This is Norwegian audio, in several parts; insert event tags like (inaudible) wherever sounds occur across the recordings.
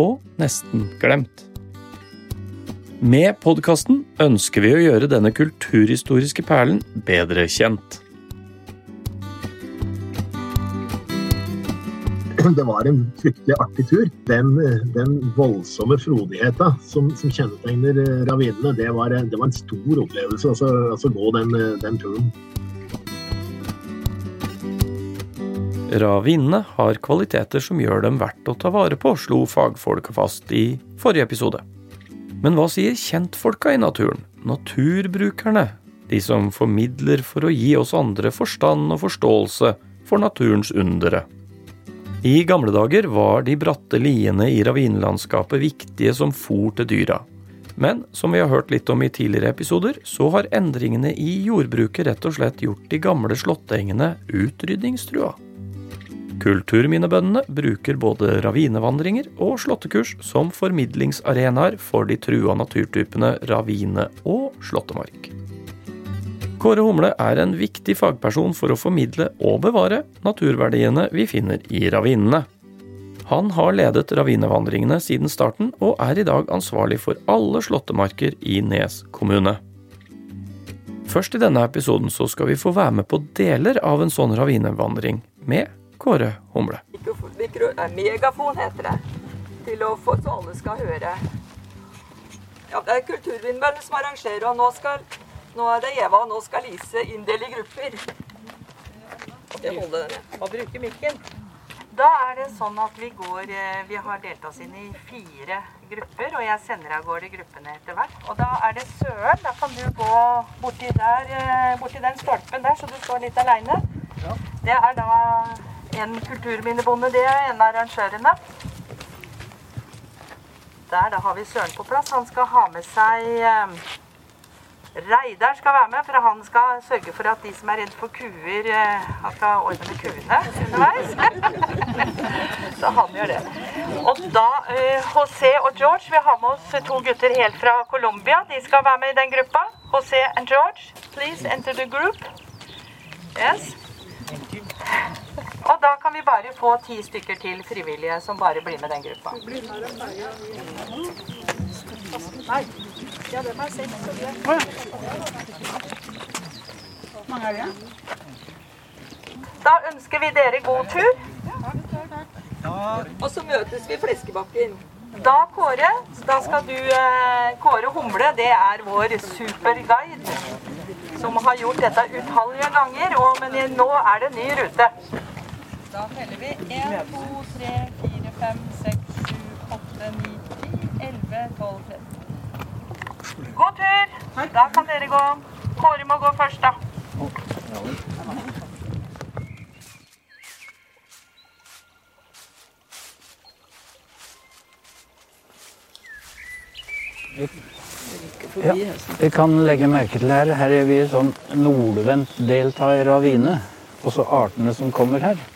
og nesten glemt. Med podkasten ønsker vi å gjøre denne kulturhistoriske perlen bedre kjent. Det var en fryktelig artig tur. Den, den voldsomme frodigheta som, som kjennetegner eh, ravinene, det var, det var en stor opplevelse. Altså, altså gå den, den turen. Ravinene har kvaliteter som gjør dem verdt å ta vare på, slo fagfolka fast i forrige episode. Men hva sier kjentfolka i naturen? Naturbrukerne? De som formidler for å gi oss andre forstand og forståelse for naturens undere. I gamle dager var de bratte liene i ravinlandskapet viktige som fôr til dyra. Men som vi har hørt litt om i tidligere episoder, så har endringene i jordbruket rett og slett gjort de gamle slåttengene utrydningstrua. Kulturminnebøndene bruker både ravinevandringer og slåttekurs som formidlingsarenaer for de trua naturtypene ravine og slåttemark. Kåre Humle er en viktig fagperson for å formidle og bevare naturverdiene vi finner i ravinene. Han har ledet ravinevandringene siden starten, og er i dag ansvarlig for alle slåttemarker i Nes kommune. Først i denne episoden så skal vi få være med på deler av en sånn ravinevandring med Kåre Humle. Megafon heter det. Til å få, så alle skal høre. Ja, det er Kulturvindmøllen som arrangerer, og nå skal nå er det Eva, og nå skal Lise inndele i grupper. Det holder den, Og bruke mikken. Da er det sånn at vi går eh, Vi har delt oss inn i fire grupper, og jeg sender av gårde gruppene etter hvert. Og da er det Søren. Da kan du gå borti, der, eh, borti den stolpen der, så du står litt aleine. Det er da en kulturminnebonde, det er en av arrangørene. Der, da har vi Søren på plass. Han skal ha med seg eh, Reidar skal være med, for han skal sørge for at de som er redd for kuer, eh, han skal ordne med kuene underveis. (laughs) Så han gjør det. Og da uh, José og George, vi har med oss to gutter helt fra Colombia. De skal være med i den gruppa. José and George, please enter the group. Yes. Og da kan vi bare få ti stykker til frivillige som bare blir med den gruppa. Nei. Ja, det var seks. Hvor mange er det? Da ønsker vi dere god tur. Og så møtes vi i Fleskebakken. Da, Kåre, da skal du eh, Kåre Humle, det er vår superguide. Som har gjort dette utallige ganger, og, men nå er det ny rute. Da teller vi 1, 2, 3, 4, 5, 6, 7, 8, 9, 10, 11, 12, 13. God tur! Da kan dere gå. Kåre må gå først, da. Ja, vi kan legge merke til her Her er vi sånn nordvendt del av ravine. Også artene som kommer her.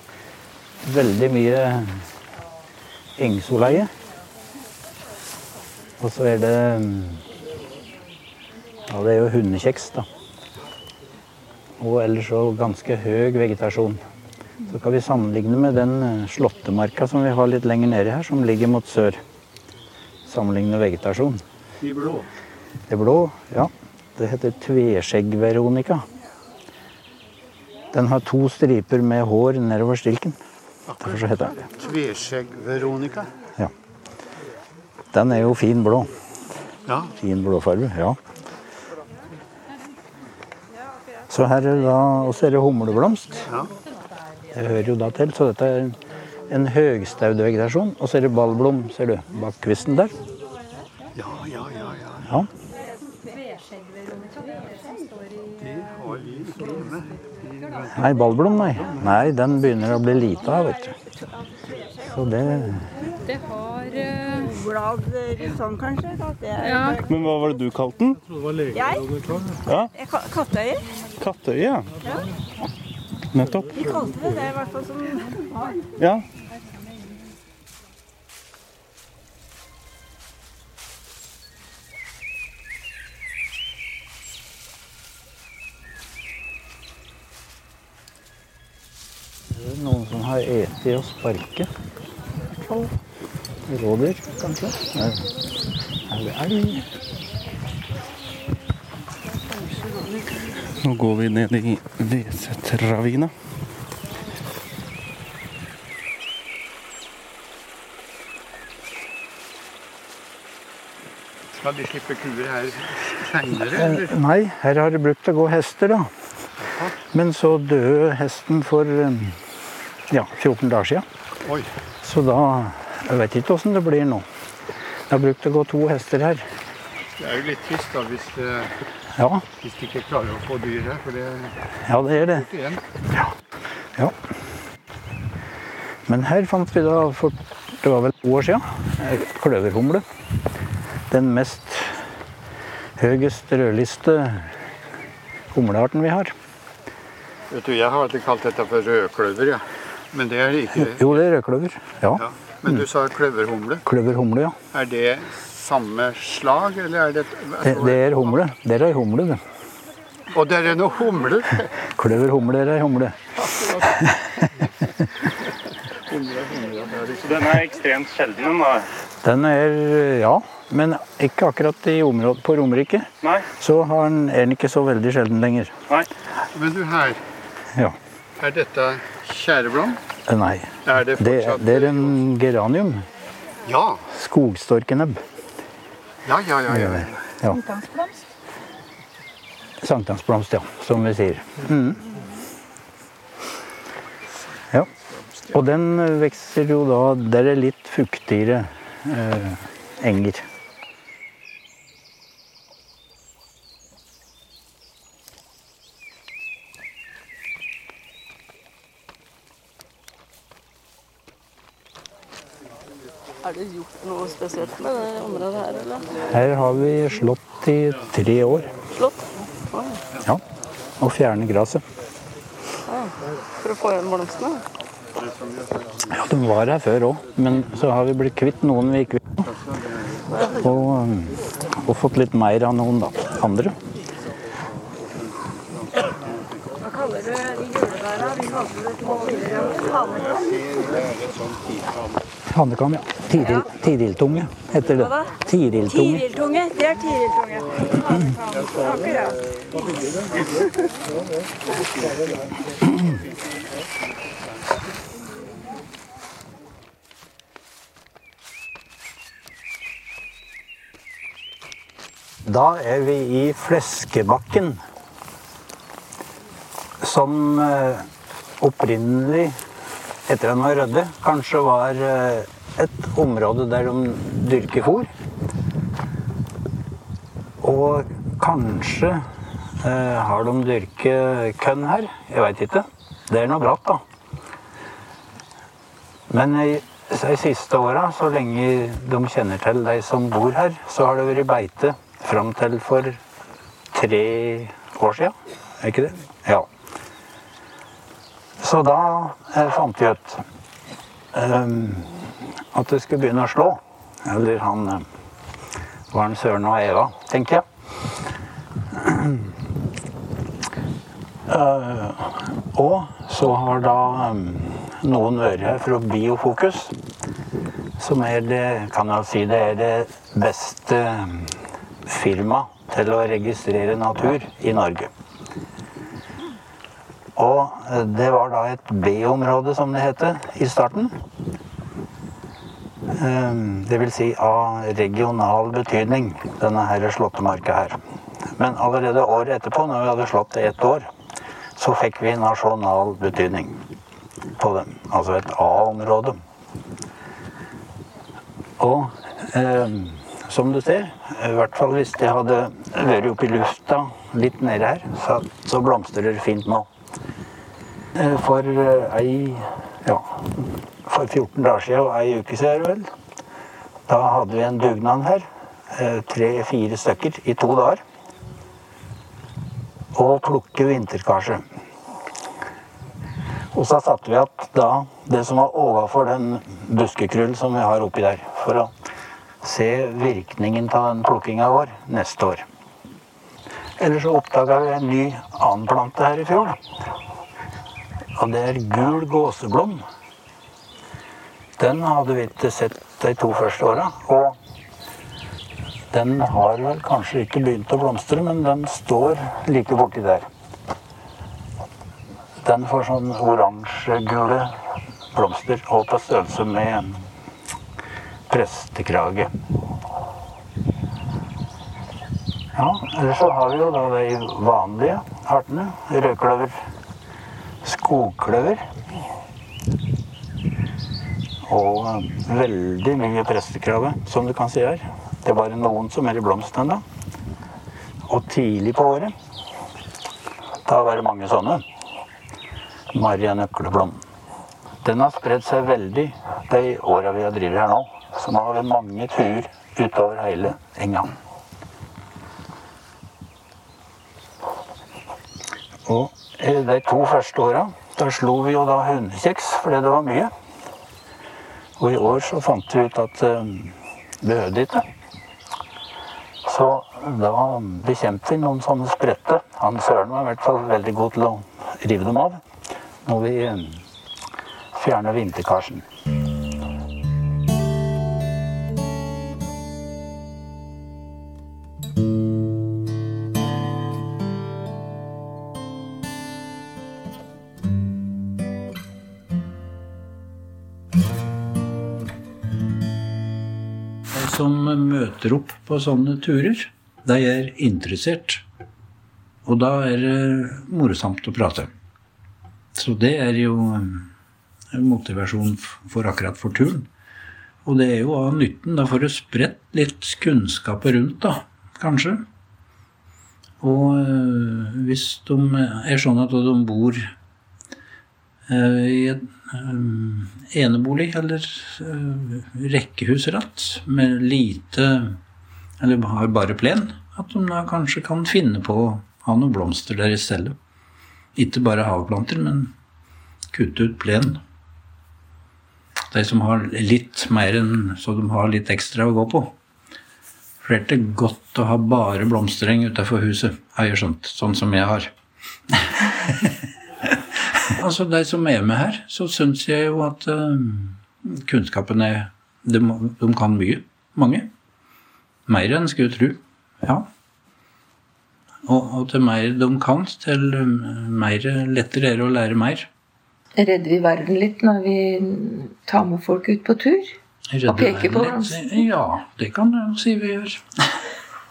Veldig mye engsoleie. Og så er det Ja, det er jo hundekjeks, da. Og ellers så ganske høy vegetasjon. Så kan vi sammenligne med den eh, slåttemarka som vi har litt lenger nede her, som ligger mot sør. Sammenligne vegetasjon. De blå. Det blå, ja. Det heter tveskjegg-veronica. Den har to striper med hår nedover stilken. Derfor så heter den det. Tveskjegg-Veronica. Ja. Den er jo fin blå. Ja. Fin blåfarge, ja. Så her er da også er det humleblomst. Ja. Det hører jo da til. Så dette er en høgstaudvegetasjon. Og så er det ballblom, ser du, bak kvisten der. Ja, ja, ja. ja. Ja. Nei, ballblom, nei. Nei, den begynner å bli lita av, vet du. Så det Det har uh... Blad sånn, kanskje. Er Ja. Men hva var det du kalte den? Jeg? Ja, Kattøye? Kattøye. Ja. Nettopp. Vi kalte det det, i hvert fall som Ja. Noen som har eti og sparket. Rådyr, kanskje? Eller elg. Nå går vi ned i Vesetravina. Skal de slippe kuer her seinere, Eh? Nei, her har det brukt å gå hester, da. Men så døde hesten for eh, ja, 14 dager siden. Oi. Så da Jeg vet ikke åssen det blir nå. Det har brukt å gå to hester her. Det er jo litt trist da, hvis, du Ja, hvis de ikke klarer å få dyr her, for det ja det er det. Ja. Ja. Men her fant vi da for det var vel to år siden kløverhumle. Den mest høyest rødliste humlearten vi har. Vet du, Jeg har alltid kalt dette for rødkløver, ja. Men det er det ikke. Jo, det er rødkløver. Ja. Ja. Men du sa kløverhumle. Kløverhumle, ja. Er det samme slag, eller er det Det, det er humle. Det er ei humle, det. Og det er noe humler! (laughs) Kløverhumle er ei humle. Så den er ekstremt sjelden, da. Den er ja, men ikke akkurat i området på Romerike. Nei. Så har den, er den ikke så veldig sjelden lenger. Nei. Men du, her. Ja. Er dette tjæreblom? Eh, Nei. Er det Det, fortsatt det er en geranium. Ja. Skogstorkenebb. Ja, ja, ja. ja. Ja. Sankthansblomst, ja, som vi sier. Mm. Ja. Og den vokser jo da Der er litt fuktigere eh, enger. Har det gjort noe spesielt med det området her, eller? Her har vi slått i tre år. Slått? Ja. Og fjerne gresset. ja. For å få igjen blomstene? Ja, de var her før òg, men så har vi blitt kvitt noen vi gikk kvitt. Og, um, og fått litt mer av noen da. andre. Hva kaller du de julebæra? Vi kaller det tidligere Hannekam, ja. Tidil, Tiriltunge heter det. Tidiltunge. Tiriltunge. Det er tiriltunge. Akkurat. Da er vi i Fleskebakken. Som eh, opprinnelig, etter at de var rødde, kanskje var eh, et område der de dyrker fôr. Og kanskje eh, har de dyrket kønn her. Jeg veit ikke. Det er noe bratt, da. Men de siste åra, så lenge de kjenner til de som bor her, så har det vært beite fram til for tre år sia. Er ikke det? Ja. Så da eh, fant vi ut eh, at det skulle begynne å slå. Eller han eh, var en Søren og Eva, tenker jeg. (clears throat) Eh, og så har da um, noen vært her fra Biofokus, som er det, kan jeg si, det er det beste firmaet firma til å registrere natur i Norge. Og eh, det var da et B-område, som det heter, i starten. Um, Det vil si av regional betydning, denne her slåttemarka her. Men allerede året etterpå, når vi hadde slått det ett år, så fikk vi nasjonal betydning på dem. Altså et A-område. Og eh, som du ser, i hvert fall hvis det hadde vært oppe i lufta litt nede her, så, så blomstrer det fint nå. Eh, For eh, ei ja, for 14 dager siden og ei uke siden, vel, Da hadde vi en dugnad her. eh, Tre-fire stykker i to dager. Og plukke vinterkarse. Og så satte vi at da det som var overfor den buskekrullen som vi har oppi der, for å se virkningen av den plukkinga vår neste år. Eller så oppdaga vi en ny annen plante her i fjor. Og det er gul gåseblom. Den hadde vi ikke sett de to første åra. Og den har vel kanskje ikke begynt å blomstre, men den står like borti der. Den får sånn oransje-gule blomster og på størrelse med en prestekrage. Ja, ellers så har vi jo da de vanlige artene. Rødkløver, skogkløver. Og veldig mye prestekrabbe, som du kan si her. Det er bare noen som er i blomst ennå. Og tidlig på året, da var det mange sånne. Maria nøkleblom. Den har spredd seg veldig de åra vi har drevet her nå. Så nå har vi mange turer utover hele enga. Og de to første åra, da slo vi jo da hundekjeks fordi det var mye. Og i år så fant vi ut at vi behøvde ikke. Så da bekjempet vi noen sånne spredte. Han Søren var i hvert fall veldig god til å rive dem av når vi eh, fjerner vinterkarsen. Møter opp på sånne turer, de er interessert. Og da er det morsomt å prate. Så det er jo en motivasjon for akkurat for turen. Og det er jo av nytten. Da får du spredt litt kunnskap rundt, da, kanskje. Og øh, hvis de er sånn at de bor i en øh, enebolig eller øh, rekkehusratt med lite Eller har bare plen, at de da kanskje kan finne på å ha noen blomster der i stedet. Ikke bare havplanter, men kutte ut plen. De som har litt mer enn så de har litt ekstra å gå på. For det er godt å ha bare blomstereng utenfor huset, har jeg skjønt. Sånn som jeg har. (laughs) altså, de som er med her, så syns jeg jo at uh, kunnskapen er de, de kan mye. Mange. Mer enn skulle tro. Ja. Og, og til mer de kan, til mer lettere er det å lære mer. Redder vi verden litt når vi tar med folk ut på tur? Redder Og peker på oss? Ja, det kan jeg si vi gjør.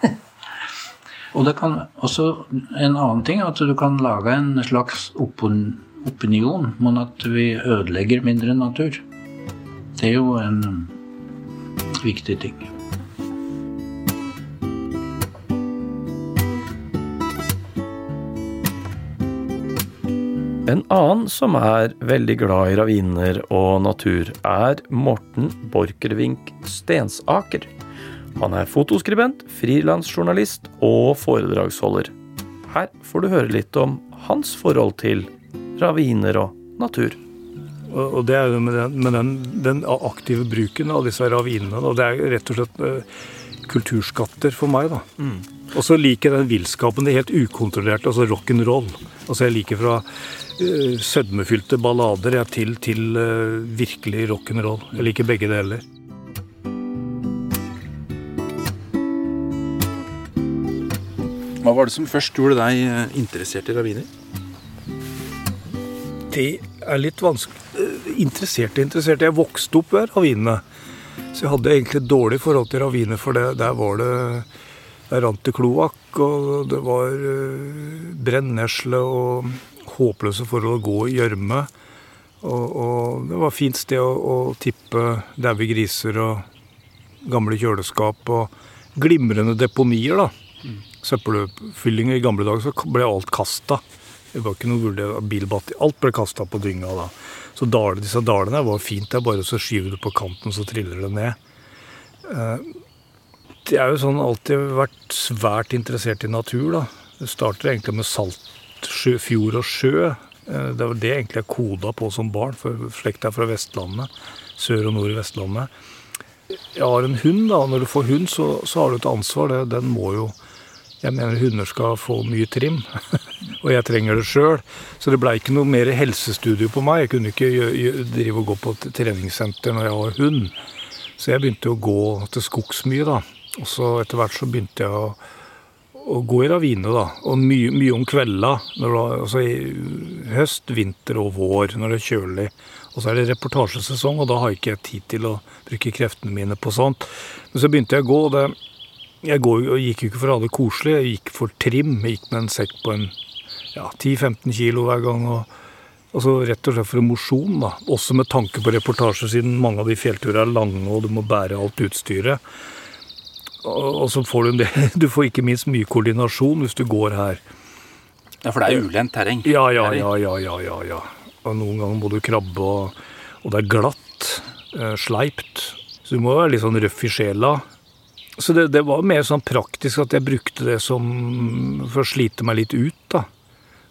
(laughs) og det kan også en annen ting at du kan lage en slags opon- opinion men at vi ødelegger mindre natur. Det er jo en viktig ting. En annen som er veldig glad i raviner og natur, er Morten Borchgrevink Stensaker. Han er fotoskribent, frilansjournalist og foredragsholder. Her får du høre litt om hans forhold til raviner og natur. Og det er jo med, den, med den, den aktive bruken av disse ravinene. Og det er rett og slett eh, kulturskatter for meg, da. Og så liker jeg den villskapen, det helt ukontrollerte, altså rock'n'roll. Altså jeg liker fra uh, sødmefylte ballader jeg, til, til uh, virkelig rock'n'roll. Jeg liker begge deler. Hva var det som først gjorde deg interessert i raviner? Det er litt vanskelig eh, Interessert og interessert. Jeg vokste opp ved ravinene. Så jeg hadde egentlig et dårlig forhold til raviner, for det, der var det Der rant det kloakk, og det var uh, brennesle og håpløse forhold å gå i gjørme. Og, og det var et fint sted å, å tippe daue griser og gamle kjøleskap og glimrende deponier, da. Søppelfyllinger. I gamle dager så ble alt kasta. Det var ikke noe vurdert bilbatteri. Alt ble kasta på dynga da. Så dal, disse dalene var fint. Det er bare så skyver du på kanten, så triller det ned. Eh, Jeg er jo sånn alltid vært svært interessert i natur, da. Det starter egentlig med saltfjord fjord og sjø. Eh, Det var det egentlig jeg koda på som barn, for slekta er fra Vestlandet. Sør og nord i Vestlandet. Jeg har en hund, da, når du får hund, så, så har du et ansvar. Det, den må jo Jeg mener hunder skal få mye trim, (laughs) og jeg trenger det sjøl. Så det blei ikke noe mer helsestudio på meg. Jeg kunne ikke drive og gå på treningssenter når jeg var hund. Så jeg begynte å gå til skogs mye, da. Og så etter hvert så begynte jeg å, å gå i ravine, da. Og mye, mye om kvelda. Altså høst, vinter og vår, når det er kjølig. Og så er det reportasjesesong, og da har ikke jeg tid til å bruke kreftene mine på sånt. Men så begynte jeg å gå, og det, jeg jo- gikk jo ikke for å ha det koselig, jeg gikk for trim. Jeg gikk med en sekk på en ja, 10-15 kilo hver gang. og Altså rett og slett for mosjon, da. Også med tanke på reportasje, siden mange av de fjellturene er lange, og du må bære alt utstyret. Og, og så får du en del (laughs) Du får ikke minst mye koordinasjon hvis du går her. Ja, for det er ulendt terreng. Ja, ja, ja, ja, ja, ja, ja. Og noen ganger må du krabbe, og, og det er glatt. Eh, sleipt. Så du må være litt sånn røff i sjela. Så det, det var mer sånn praktisk at jeg brukte det som for å slite meg litt ut, da.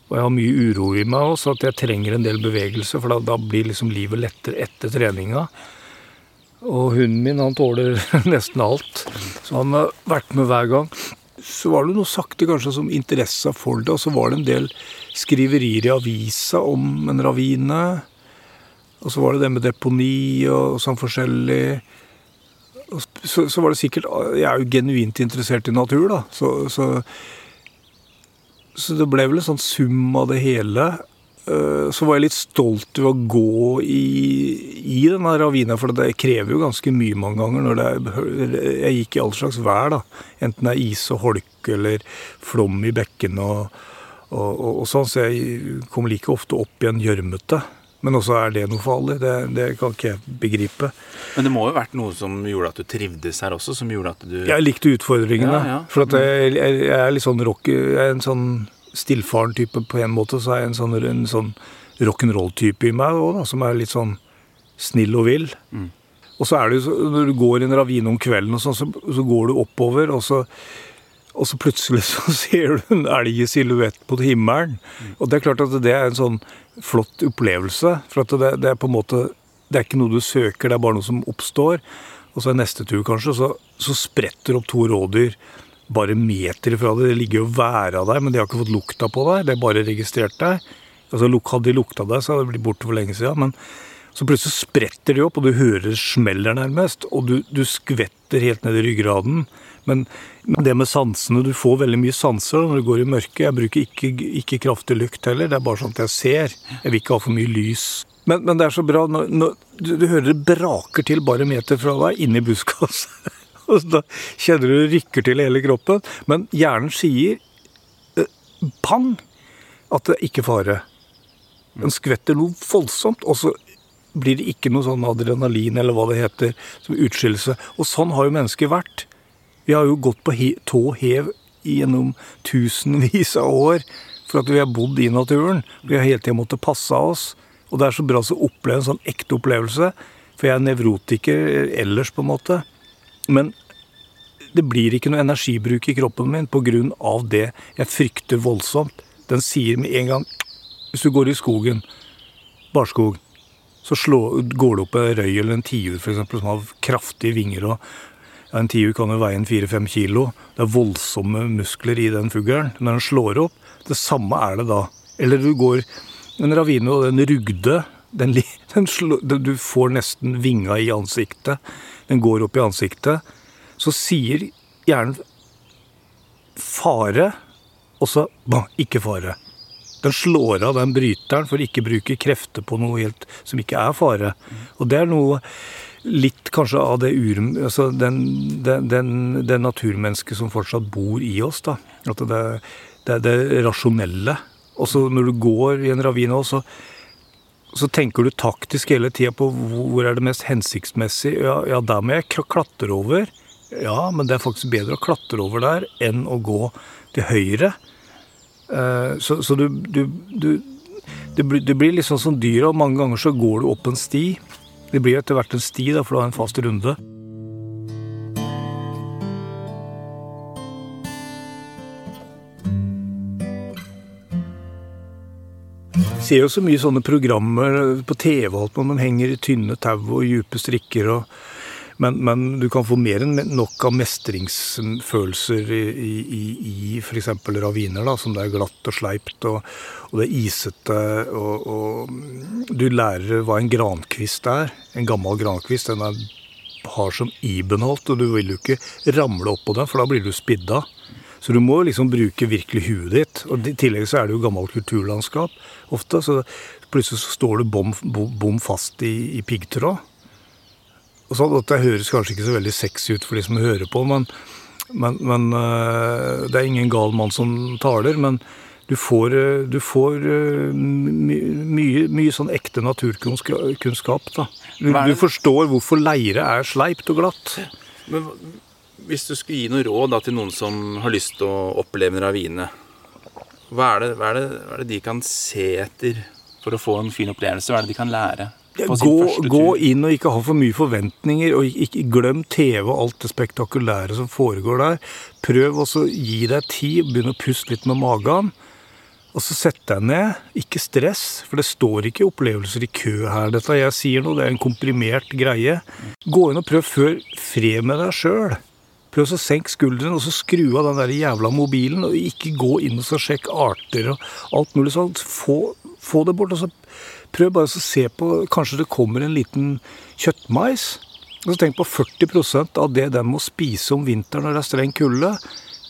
Og jeg har mye uro i meg også, at jeg trenger en del bevegelse, for da, da blir liksom livet lettere etter treninga. Og hunden min, han tåler (laughs) nesten alt. Så han har vært med hver gang. Så var det noe sakte kanskje som interessa for det, og så var det en del skriverier i avisa om en ravine. Og så var det det med deponi og sånn forskjellig. Og så, så var det sikkert Jeg er jo genuint interessert i natur, da. Så, så, så det ble vel en sånn sum av det hele. Eh, Så var jeg litt stolt over å gå i, i denne ravina, for det krever jo ganske mye mange ganger. når er, Jeg gikk i all slags vær, da. Enten det er is og holke eller flom i bekkene og, og, og, og sånn. Så jeg kom like ofte opp igjen gjørmete. Men også er det noe farlig. Det, det kan ikke jeg begripe. Men det må jo ha vært noe som gjorde at du trivdes her også? Som gjorde at du Jeg likte utfordringene. Ja, ja. For jeg, jeg, jeg er litt sånn rock... Jeg er en sånn stillfaren type på en måte, så er jeg en sånn, en sånn rock'n'roll-type i meg òg, som er litt sånn snill og vill. Mm. Og så er det jo så, når du går i en ravine om kvelden, og sånn, så, så går du oppover, og så, og så plutselig så (laughs) ser du en elg i silhuett på himmelen. Og det er klart at det er en sånn flott opplevelse. For det, det er på en måte Det er ikke noe du søker, det er bare noe som oppstår. Og så er neste tur kanskje, så, så spretter opp to rådyr bare meter ifra deg. Det ligger jo væra der, men de har ikke fått lukta på deg. Det er bare registrert deg. Altså, hadde de lukta deg, så hadde de blitt borte for lenge siden. Men så plutselig spretter de opp, og du hører smeller nærmest. Og du, du skvetter helt ned i ryggraden. Men, det med sansene Du får veldig mye sanser når du går i mørket. Jeg bruker ikke, ikke kraftig lykt heller. Det er bare sånn at jeg ser. Jeg vil ikke ha for mye lys. Men, men det er så bra når, når du, du hører det braker til bare meter fra deg, inni buskaset. (laughs) Og da kjenner du det rykker til i hele kroppen. Men hjernen sier eh, pang at det er ikke fare. Den skvetter noe voldsomt, og så blir det ikke noe sånn adrenalin eller hva det heter, som utskillelse. Og sånn har jo mennesker vært. Vi har jo gått på he tå hev gjennom tusenvis av år for at vi har bodd i naturen. Vi har hele tida måttet passe oss. Og det er så bra å oppleve en sånn ekte opplevelse. For jeg er nevrotiker ellers, på en måte. Men det blir ikke noe energibruk i kroppen min pga. det jeg frykter voldsomt. Den sier med en gang Hvis du går i skogen, barskog, så slå, går det opp en røy eller en tiur eksempel, som har kraftige vinger. og En tiur kan jo veie en fire-fem kilo. Det er voldsomme muskler i den fuglen når den slår opp. Det samme er det da. Eller du går en ravine, og den rugde den, (laughs) den slår, Du får nesten vinga i ansiktet. Den går opp i ansiktet. Så sier hjernen fare, og så bah, ikke fare. Den slår av den bryteren for ikke å bruke krefter på noe helt som ikke er fare. Og det er noe litt kanskje av det ur... Altså den, den, den, den naturmennesket som fortsatt bor i oss, da. At det, det det rasjonelle. Og så når du går i en ravine også, så tenker du taktisk hele tida på hvor er det mest hensiktsmessig. Ja, ja, der må jeg klatre over. Ja, men det er faktisk bedre å klatre over der enn å gå til høyre. Eh, Så, så du, du, du det, blir, det litt sånn som dyra. Mange ganger så går du opp en sti. Det blir etter hvert en sti, da, for du har en fast runde. Vi ser jo så mye sånne programmer på TV alt, når de henger i tynne tau og dype strikker. og men, men, du kan få mer enn nok av mestringsfølelser i, i, i f.eks. raviner, da, som det er glatt og sleipt og, og det er isete. Og, og, du lærer hva en grankvist er. En gammel grankvist. Den er, har som ibenholt, og du vil jo ikke ramle oppå den, for da blir du spidda. Så du må liksom bruke virkelig huet ditt. Og I tillegg så er det jo gammelt kulturlandskap ofte. Så plutselig så står du bom, bom fast i, i piggtråd. Og så, Det høres kanskje ikke så veldig sexy ut for de som hører på, men, men, men uh, det er ingen gal mann som taler. Men du får, uh, du får my, mye, mye, sånn ekte naturkunnskap. da. Du, du forstår hvorfor leire er sleipt og glatt. Men hvis du skulle gi noe råd da, til noen som har lyst til å oppleve en ravine, hva er, det, hva, er det, hva er, det, de kan se etter for å få en fin opplevelse? Hva er det de kan lære? Gå, gå, inn og ikke ha for mye forventninger, og ikke, glem TV og alt det spektakulære som foregår der. Prøv også å gi deg tid, begynn å puste litt med magen. Og så sett deg ned. Ikke stress, for det står ikke opplevelser i kø her. Dette jeg sier nå, det er en komprimert greie. Gå inn og prøv før fred med deg sjøl. Prøv å senke skuldrene og så skru av den der jævla mobilen. Og ikke gå inn og sjekke arter og alt mulig sånt. Få, få det bort. og så Prøv bare å se på Kanskje det kommer en liten kjøttmais. Og så Tenk på 40% av det den må spise om vinteren når det er streng kulde.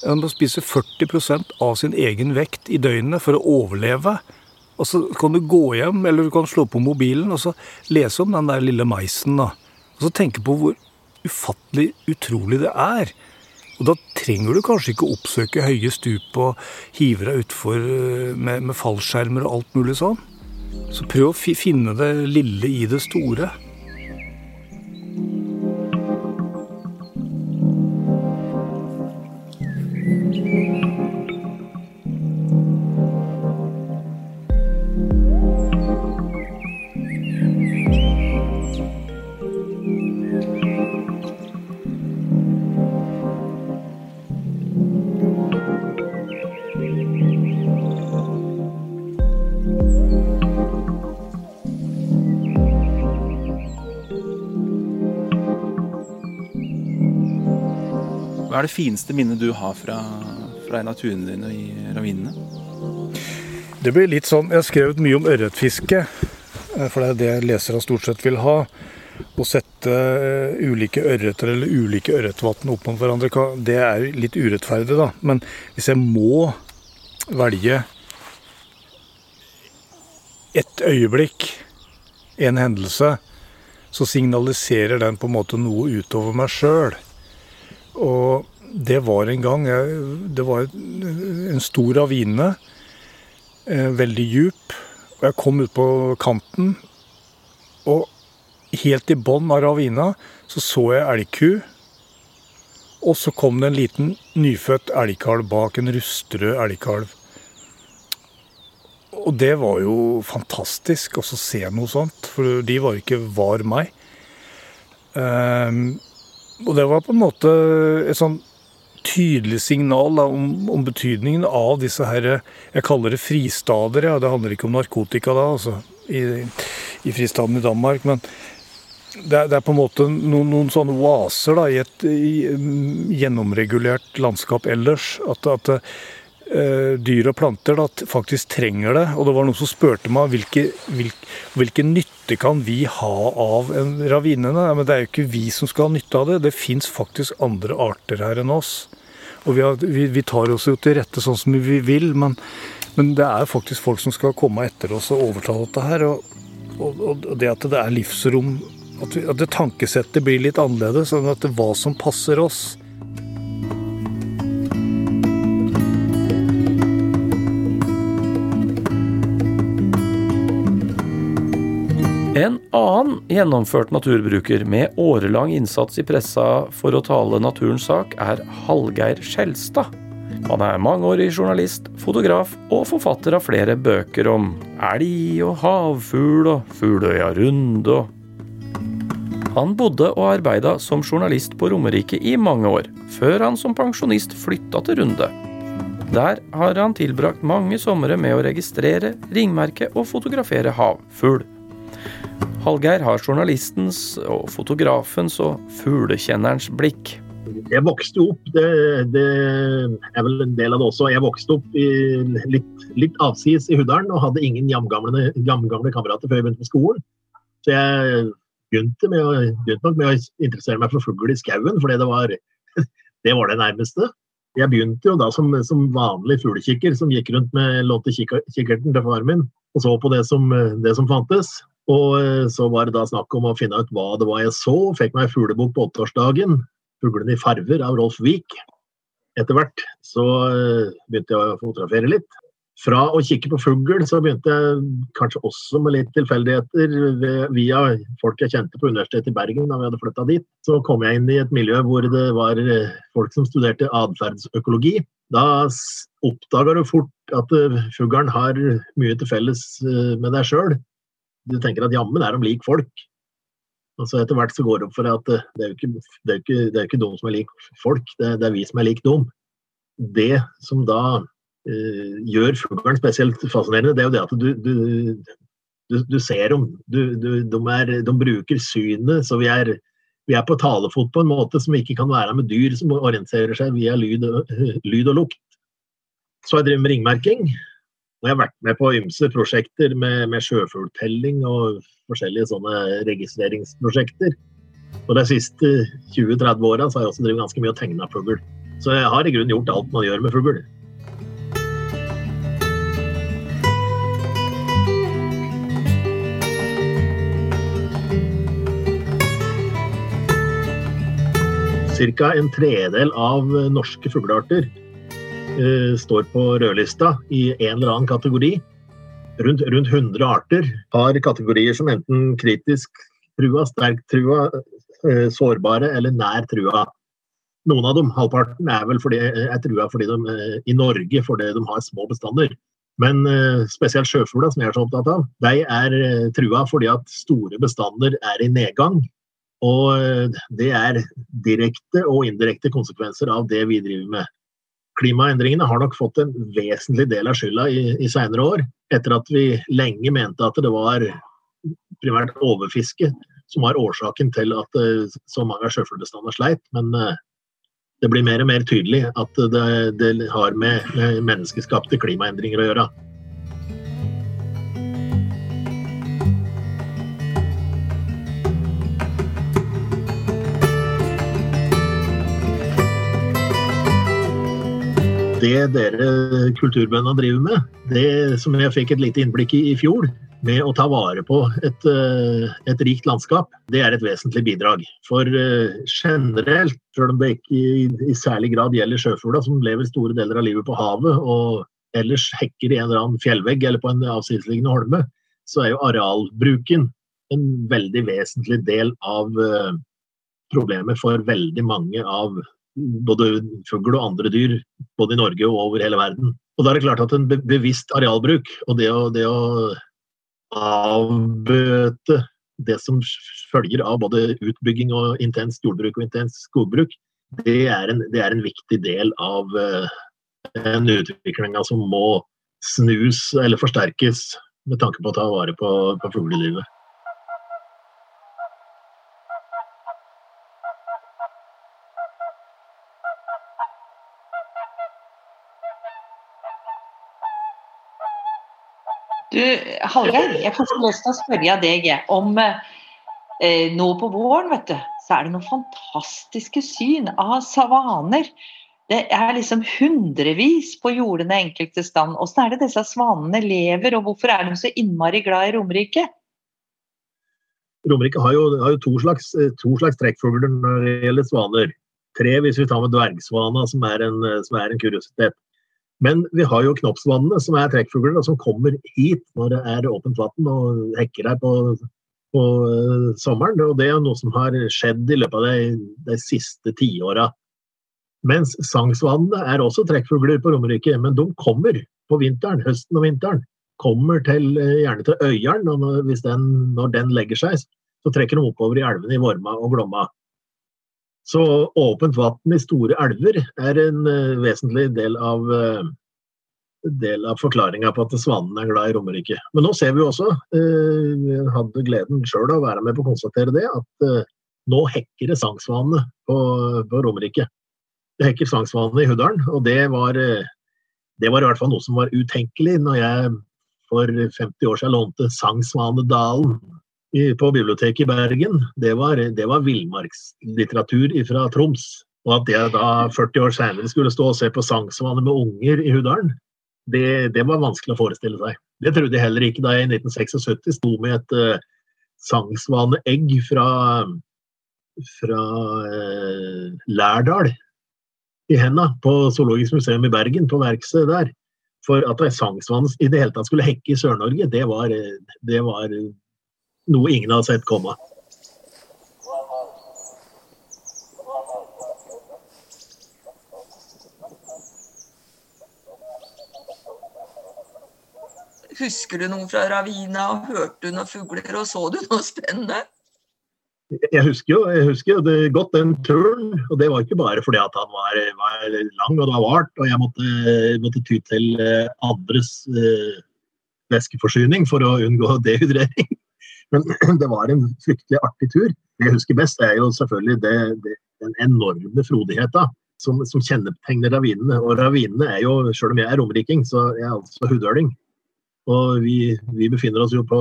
Den må spise 40% av sin egen vekt i døgnet for å overleve. Og så kan du gå hjem, eller du kan slå på mobilen og så lese om den der lille maisen. da. Og så tenke på hvor ufattelig utrolig det er. Og da trenger du kanskje ikke oppsøke høye stup og hive deg utfor eh, med, med fallskjermer og alt mulig sånn. Så prøv å finne det lille i det store. Hva er det fineste minnet du har fra, fra en av turene dine i ravinene? Det blir litt sånn Jeg har skrevet mye om ørretfiske, eh, for det er det leserne stort sett vil ha. Å sette eh, ulike ørreter eller ulike ørretvann opp mot hverandre, det er litt urettferdig, da. Men hvis jeg må velge ett øyeblikk, en hendelse, så signaliserer den på en måte noe utover meg sjøl. Og det var en gang Det var en stor ravine. Eh, veldig djup. Og jeg kom ut på kanten, og helt i bånn av ravina så så jeg elgku. Og så kom det en liten nyfødt elgkalv bak, en rustrød elgkalv. Og det var jo fantastisk å se noe sånt, for de var ikke var meg. Um, og det var på en måte et sånn tydelig signal da, om, om, betydningen av disse her Jeg kaller det fristader. Ja. Det handler ikke om narkotika da, altså, i, i fristaden i Danmark. Men det er, det er på en måte noen, noen sånne oaser da, i et i, gjennomregulert landskap ellers. At, at dyr og planter da, faktisk trenger det. Og det var noen som spurte meg hvilke, hvilke, hvilke nytte kan vi ha av en ravine. Men det er jo ikke vi som skal ha nytte av det. Det fins faktisk andre arter her enn oss. Og vi, har, vi, vi, tar oss jo til rette sånn som vi vil, men, men, det er faktisk folk som skal komme etter oss og overta dette her. Og, og, og det at det er livsrom at, at det tankesettet blir litt annerledes. Sånn at det hva som passer oss. En annen gjennomført naturbruker med årelang innsats i pressa for å tale naturens sak, er Hallgeir Skjelstad. Han er mangeårig journalist, fotograf og forfatter av flere bøker om elg og havfugl og Fugløya Runde og Han bodde og arbeida som journalist på Romerike i mange år, før han som pensjonist flytta til Runde. Der har han tilbrakt mange somre med å registrere, ringmerke og fotografere havfugl. Hallgeir har journalistens og fotografens og fuglekjennerens blikk. Jeg vokste opp, det, det, er vel en del av det også, jeg vokste opp litt, litt avsides i Huddalen og hadde ingen jamgamle, kamerater før jeg begynte på skolen. Så jeg begynte, med, begynte nok med å interessere meg for fugl i skauen, fordi det var, (laughs) det var det nærmeste. Jeg begynte jo da som, som vanlig fuglekikker som gikk rundt med lånte kikkerten til faren min og så på det som, det som fantes. Og eh, så var det da snakk om å finne ut hva det var jeg så. Fikk meg fuglebok på åtteårsdagen. 'Fuglene i farver' av Rolf Wiik. Etter hvert så eh, begynte jeg å fotografere litt. Fra å kikke på fugl, så begynte jeg kanskje også med litt tilfeldigheter via folk jeg kjente på Universitetet i Bergen da vi hadde flytta dit. Så kom jeg inn i et miljø hvor det var eh, folk som studerte atferdsøkologi. Da oppdaga du fort at fuglen har mye til felles med deg sjøl du tenker at jammen er de lik folk. Og så Etter hvert så går det opp for deg at eh, det er jo ikke, det er ikke, det er ikke de som er lik folk, det, det, er vi som er lik dem. Det som da uh, gjør fuglen spesielt fascinerende, det er jo det at du, du, du, du ser dem. De, er, de, bruker synet, så vi er, vi er på talefot på en måte som ikke kan være med dyr som orienterer seg via lyd, (laughs) lyd og lukt. Så jeg driver med ringmerking. Nå har jeg vært med på ymse prosjekter med, med sjøfugltelling og forskjellige sånne registreringsprosjekter. Og de siste 20-30 åra har jeg også drevet ganske mye og tegna fugl. Så jeg har i grunnen gjort alt man gjør med fugl. Ca. en tredel av norske fuglearter uh, står på rødlista i en eller annen kategori. Rundt, rundt 100 arter har kategorier som enten kritisk trua, sterkt trua, uh, sårbare eller nær trua. Noen av dem, halvparten, er vel fordi, er trua fordi de, i Norge fordi de har små bestander. Men spesielt sjøfugla, som jeg er så opptatt av, de er trua fordi at store bestander er i nedgang. Og det er direkte og indirekte konsekvenser av det vi driver med klimaendringene har nok fått en vesentlig del av skylda i, i seinere år. Etter at vi lenge mente at det var primært overfiske som var årsaken til at uh, så mange av sjøfuglbestandene sleit. Men uh, det blir mer og mer tydelig at det, det har med menneskeskapte klimaendringer å gjøre. Det dere kulturbøndene driver med, det som jeg fikk et lite innblikk i i fjor, med å ta vare på et, eh, et, rikt landskap, det er et vesentlig bidrag. For uh, generelt, selv om det ikke i, i særlig grad gjelder sjøfugla, som lever store deler av livet på havet og ellers hekker i en eller annen fjellvegg eller på en avsidesliggende holme, så er jo arealbruken en veldig vesentlig del av uh, problemet for veldig mange av både fugl og andre dyr, både i Norge og over hele verden. Og da er det klart at en bevisst arealbruk og det å, det å avbøte det som følger av både utbygging og intenst jordbruk og intenst skogbruk, det er en, det er en viktig del av uh, en utviklinga som må snus eller forsterkes med tanke på å ta vare på, på fuglelivet. Du, Hallgeir, jeg får lyst til å spørre deg om eh, nå på våren, vet du, så er det noen fantastiske syn av savaner. Det er liksom hundrevis på jordene enkelte stand. Hvordan er det disse svanene lever, og hvorfor er de så innmari glad i Romerike? Romerike har jo, har jo to slags, to slags trekkfugler når det gjelder svaner. Tre hvis vi tar med dvergsvana, som er en, som er en kuriositet. Men vi har jo knoppsvannene, som er trekkfugler, som kommer hit når det er åpent vann og hekker her på, på uh, sommeren. Og det er noe som har skjedd i løpet av de, de siste tiåra. Mens sangsvannene er også trekkfugler på Romerike, men de kommer på vinteren, høsten og vinteren. Kommer til, uh, gjerne til Øyeren, når, den, når den legger seg, så trekker de oppover i elvene i Vorma og Glomma. Så åpent vann i store elver er en uh, vesentlig del av, uh, del av forklaringa på at svanen er glad i Romerike. Men nå ser vi også, eh, vi hadde gleden sjøl av å være med på å konstatere det, at eh, nå hekker det sangsvanene på, på Romerike. Det hekker sangsvanene i Huddalen, og det var, eh, det var i hvert fall noe som var utenkelig når jeg for 50 år siden lånte Sangsvanedalen på biblioteket i Bergen. Det var, det var villmarkslitteratur fra Troms. Og at jeg da 40 år senere skulle stå og se på sangsvane med unger i Hudalen, det, det var vanskelig å forestille seg. Det trodde jeg heller ikke da jeg i 1976 sto med et uh, sangsvaneegg fra, fra uh, Lærdal i henda på Zoologisk museum i Bergen, på verkstedet der. For at ei sangsvane i det hele tatt skulle hekke i Sør-Norge, det, eh, det var noe ingen hadde sett komme. Husker du noe fra ravina, hørte du noen fugler, og så du noe spennende? Jeg husker jo, jeg husker det godt den turen, og det var ikke bare fordi at han var, var lang og det var vart, og jeg måtte, måtte ty til eh, andres eh, væskeforsyning for å unngå (laughs) dehydrering. Men (clears throat) det var en fryktelig artig tur. Det jeg husker best, er jo selvfølgelig det, det, den enorme frodigheta som, som kjennetegner ravinene. Og ravinene er jo, selv om jeg er romeriking, så er jeg altså hudøling. Og vi, vi befinner oss jo på,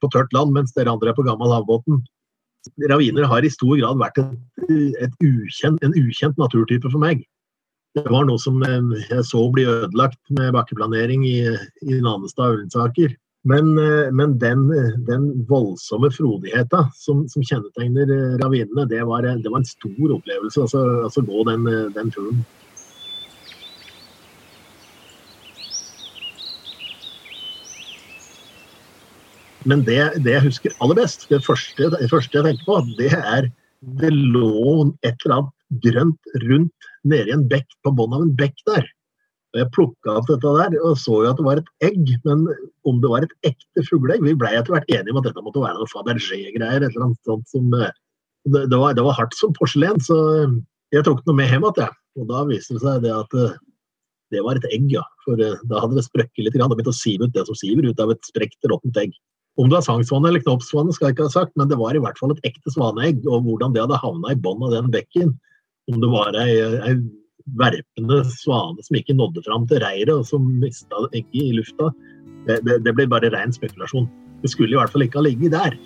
på tørt land, mens dere andre er på gammel havbåten. Raviner har i stor grad vært et, et ukjent, en ukjent naturtype for meg. Det var noe som eh, jeg så bli ødelagt med bakkeplanering i, i Nanestad og Ullensaker. Men, eh, men den, den, voldsomme frodigheta som, som kjennetegner eh, ravinene, det var, det var, en stor opplevelse. Altså, altså gå den, den turen. Men det, det, jeg husker aller best, det første, det første, jeg tenker på, det er det lå et eller annet grønt rundt nede i en bekk, på bunnen av en bekk der. Og Jeg plukka opp dette der og så jo at det var et egg, men om det var et ekte fugleegg Vi blei etter hvert enige om at dette måtte være noe Fabergé-greier. et eller annet sånt som det, det, var, det var hardt som porselen, så jeg tok noe med hjem igjen. Og da viste det seg det at det var et egg, ja. For da hadde det sprøkket litt. Det begynte å sive ut det som siver ut av et sprekt, råttent egg. Om det var sangsvane eller knoppsvane, skal jeg ikke ha sagt, men det var i hvert fall et ekte svaneegg. Og hvordan det hadde havna i bånn av den bekken, om det var ei, ei verpende svane som ikke nådde fram til reiret, og som mista egget i lufta, det, det, det ble bare ren spekulasjon. Det skulle i hvert fall ikke ha ligget der.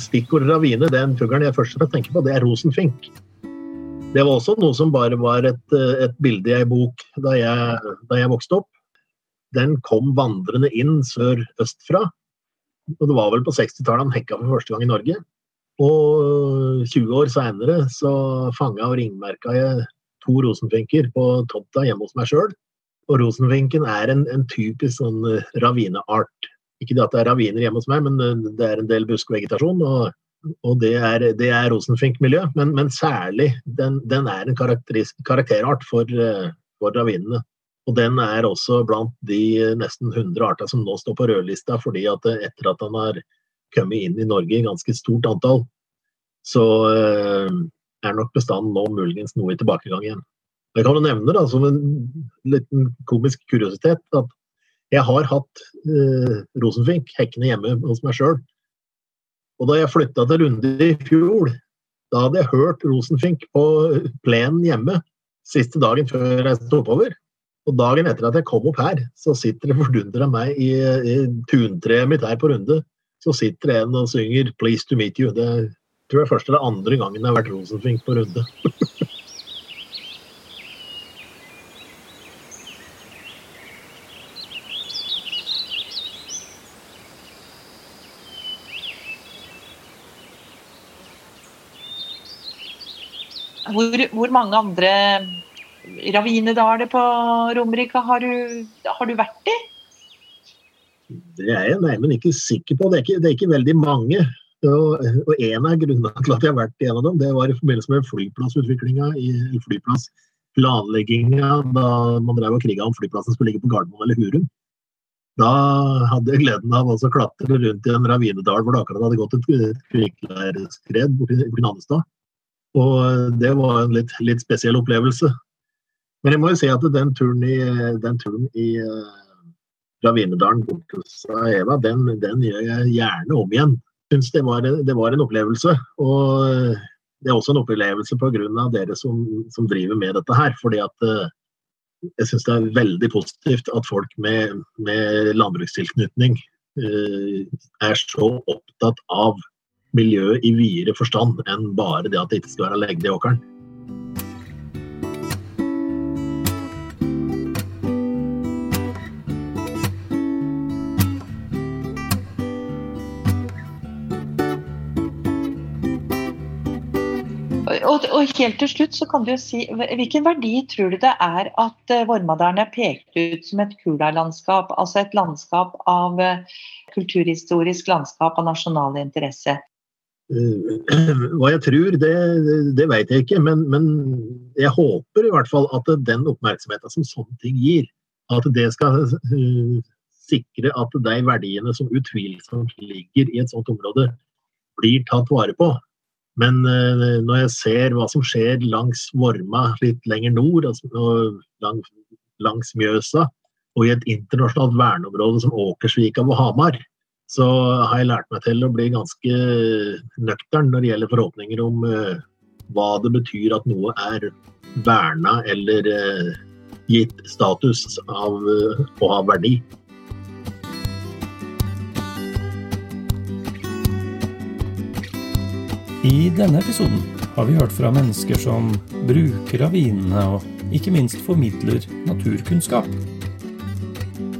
Stikkord ravine, den fuglen jeg først og fremst tenker på, det er rosenfink. Det var også noe som bare var et, et bilde i ei bok da jeg, da jeg, vokste opp. Den kom vandrende inn sør-østfra. Og det var vel på 60-tallet han hekka for første gang i Norge. Og 20 år seinere så fanga og ringmerka jeg to rosenfinker på tomta hjemme hos meg sjøl. Og rosenfinken er en, en typisk sånn ravineart. Ikke det at det er raviner hjemme hos meg, men det er en del buskvegetasjon. Og, og det er, det er rosenfinkmiljø. Men, men, særlig den, den er en karakterart for, for, ravinene. Og den er også blant de nesten 100 arter som nå står på rødlista, fordi at etter at han har kommet inn i Norge i ganske stort antall, så er nok bestanden nå muligens noe i tilbakegang igjen. Jeg kan jo nevne da, som en liten komisk kuriositet at jeg har hatt eh, rosenfink hekkende hjemme hos meg sjøl. Og da jeg flytta til Lunde i fjor, da hadde jeg hørt rosenfink på plenen hjemme siste dagen før jeg reiste oppover. Og dagen etter at jeg kom opp her, så sitter det fordundra meg i, i tuntreet mitt her på Runde. Så sitter det en og synger 'Please to meet you'. Det tror jeg første eller andre gangen det har vært rosenfink på Runde. (laughs) Hvor, hvor, mange andre ravinedaler på Romerike har har du vært i? Det er jeg neimen ikke sikker på. Det er ikke, det er ikke, veldig mange. Og, og en av grunnene til at jeg har vært i en av dem, det var i forbindelse med flyplassutviklinga, i flyplassplanlegginga, da man drev og kriga om flyplassen skulle ligge på Gardermoen eller Hurum. Da hadde jeg gleden av å klatre rundt i en ravinedal hvor det akkurat hadde gått et kvikkleireskred borti Nannestad. Og det var en litt, litt, spesiell opplevelse. Men jeg må jo si at den turen i, den turen i uh, Ravinedalen bort hos Eva, den, den, gjør jeg gjerne om igjen. Syns det, det var en opplevelse. Og det er også en opplevelse pga. dere som, som, driver med dette her. fordi at uh, jeg syns det er veldig positivt at folk med, med landbrukstilknytning uh, er så opptatt av miljøet i videre forstand enn bare det at det ikke skal være legde i åkeren. Og, helt til slutt så kan du jo si, Hvilken verdi tror du det er at uh, Vormadalen er pekt ut som et Kula-landskap, altså et landskap av uh, kulturhistorisk landskap av nasjonal interesse? Eh, (clears throat) hva jeg tror, det, det vet jeg ikke, men, men, jeg håper i hvert fall at den oppmerksomheten som sånne ting gir, at det skal uh, sikre at de verdiene som utvilsomt ligger i et sånt område, blir tatt vare på. Men uh, når jeg ser hva som skjer langs Vorma litt lenger nord, altså, langs, langs Mjøsa, og i et internasjonalt verneområde som Åkersvika og Hamar, så har jeg lært meg til å bli ganske nøktern når det gjelder forhåpninger om uh, hva det betyr at noe er verna eller uh, gitt status av å ha verdi. I denne episoden har vi hørt fra mennesker som bruker av vinene og ikke minst formidler naturkunnskap.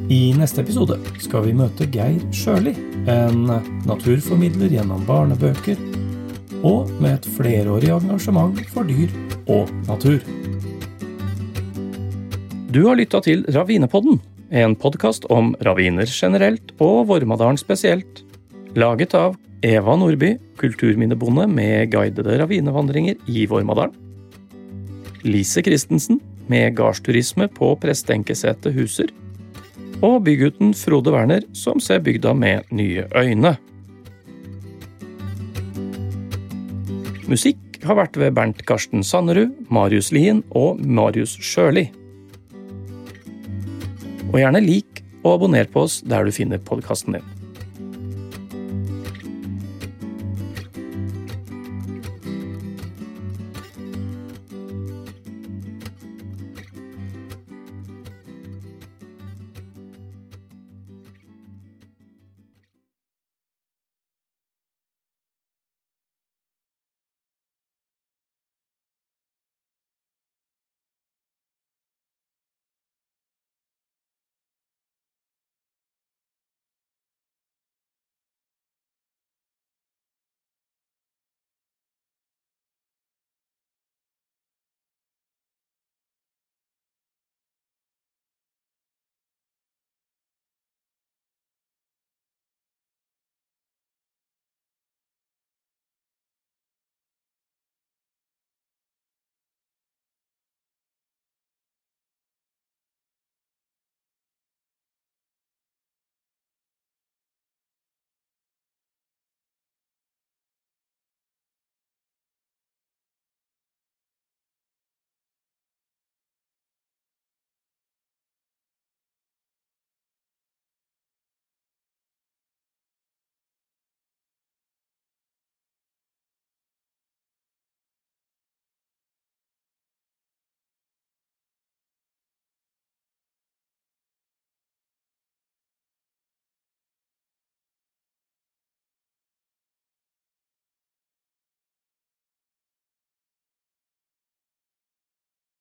I neste episode skal vi møte Geir Sjøli, en naturformidler gjennom barnebøker, og med et flerårig engasjement for dyr og natur. Du har lytta til Ravinepodden, en podkast om raviner generelt og Vormadalen spesielt, laget av Eva Nordby, kulturminnebonde med guidede ravinevandringer i Vormadalen. Lise Christensen, med gardsturisme på Prestenkesetet Huser. Og bygutten Frode Werner, som ser bygda med nye øyne. Musikk har vært ved Bernt Karsten Sannerud, Marius Lien og Marius Sjøli. Og gjerne lik og abonner på oss der du finner podkasten din.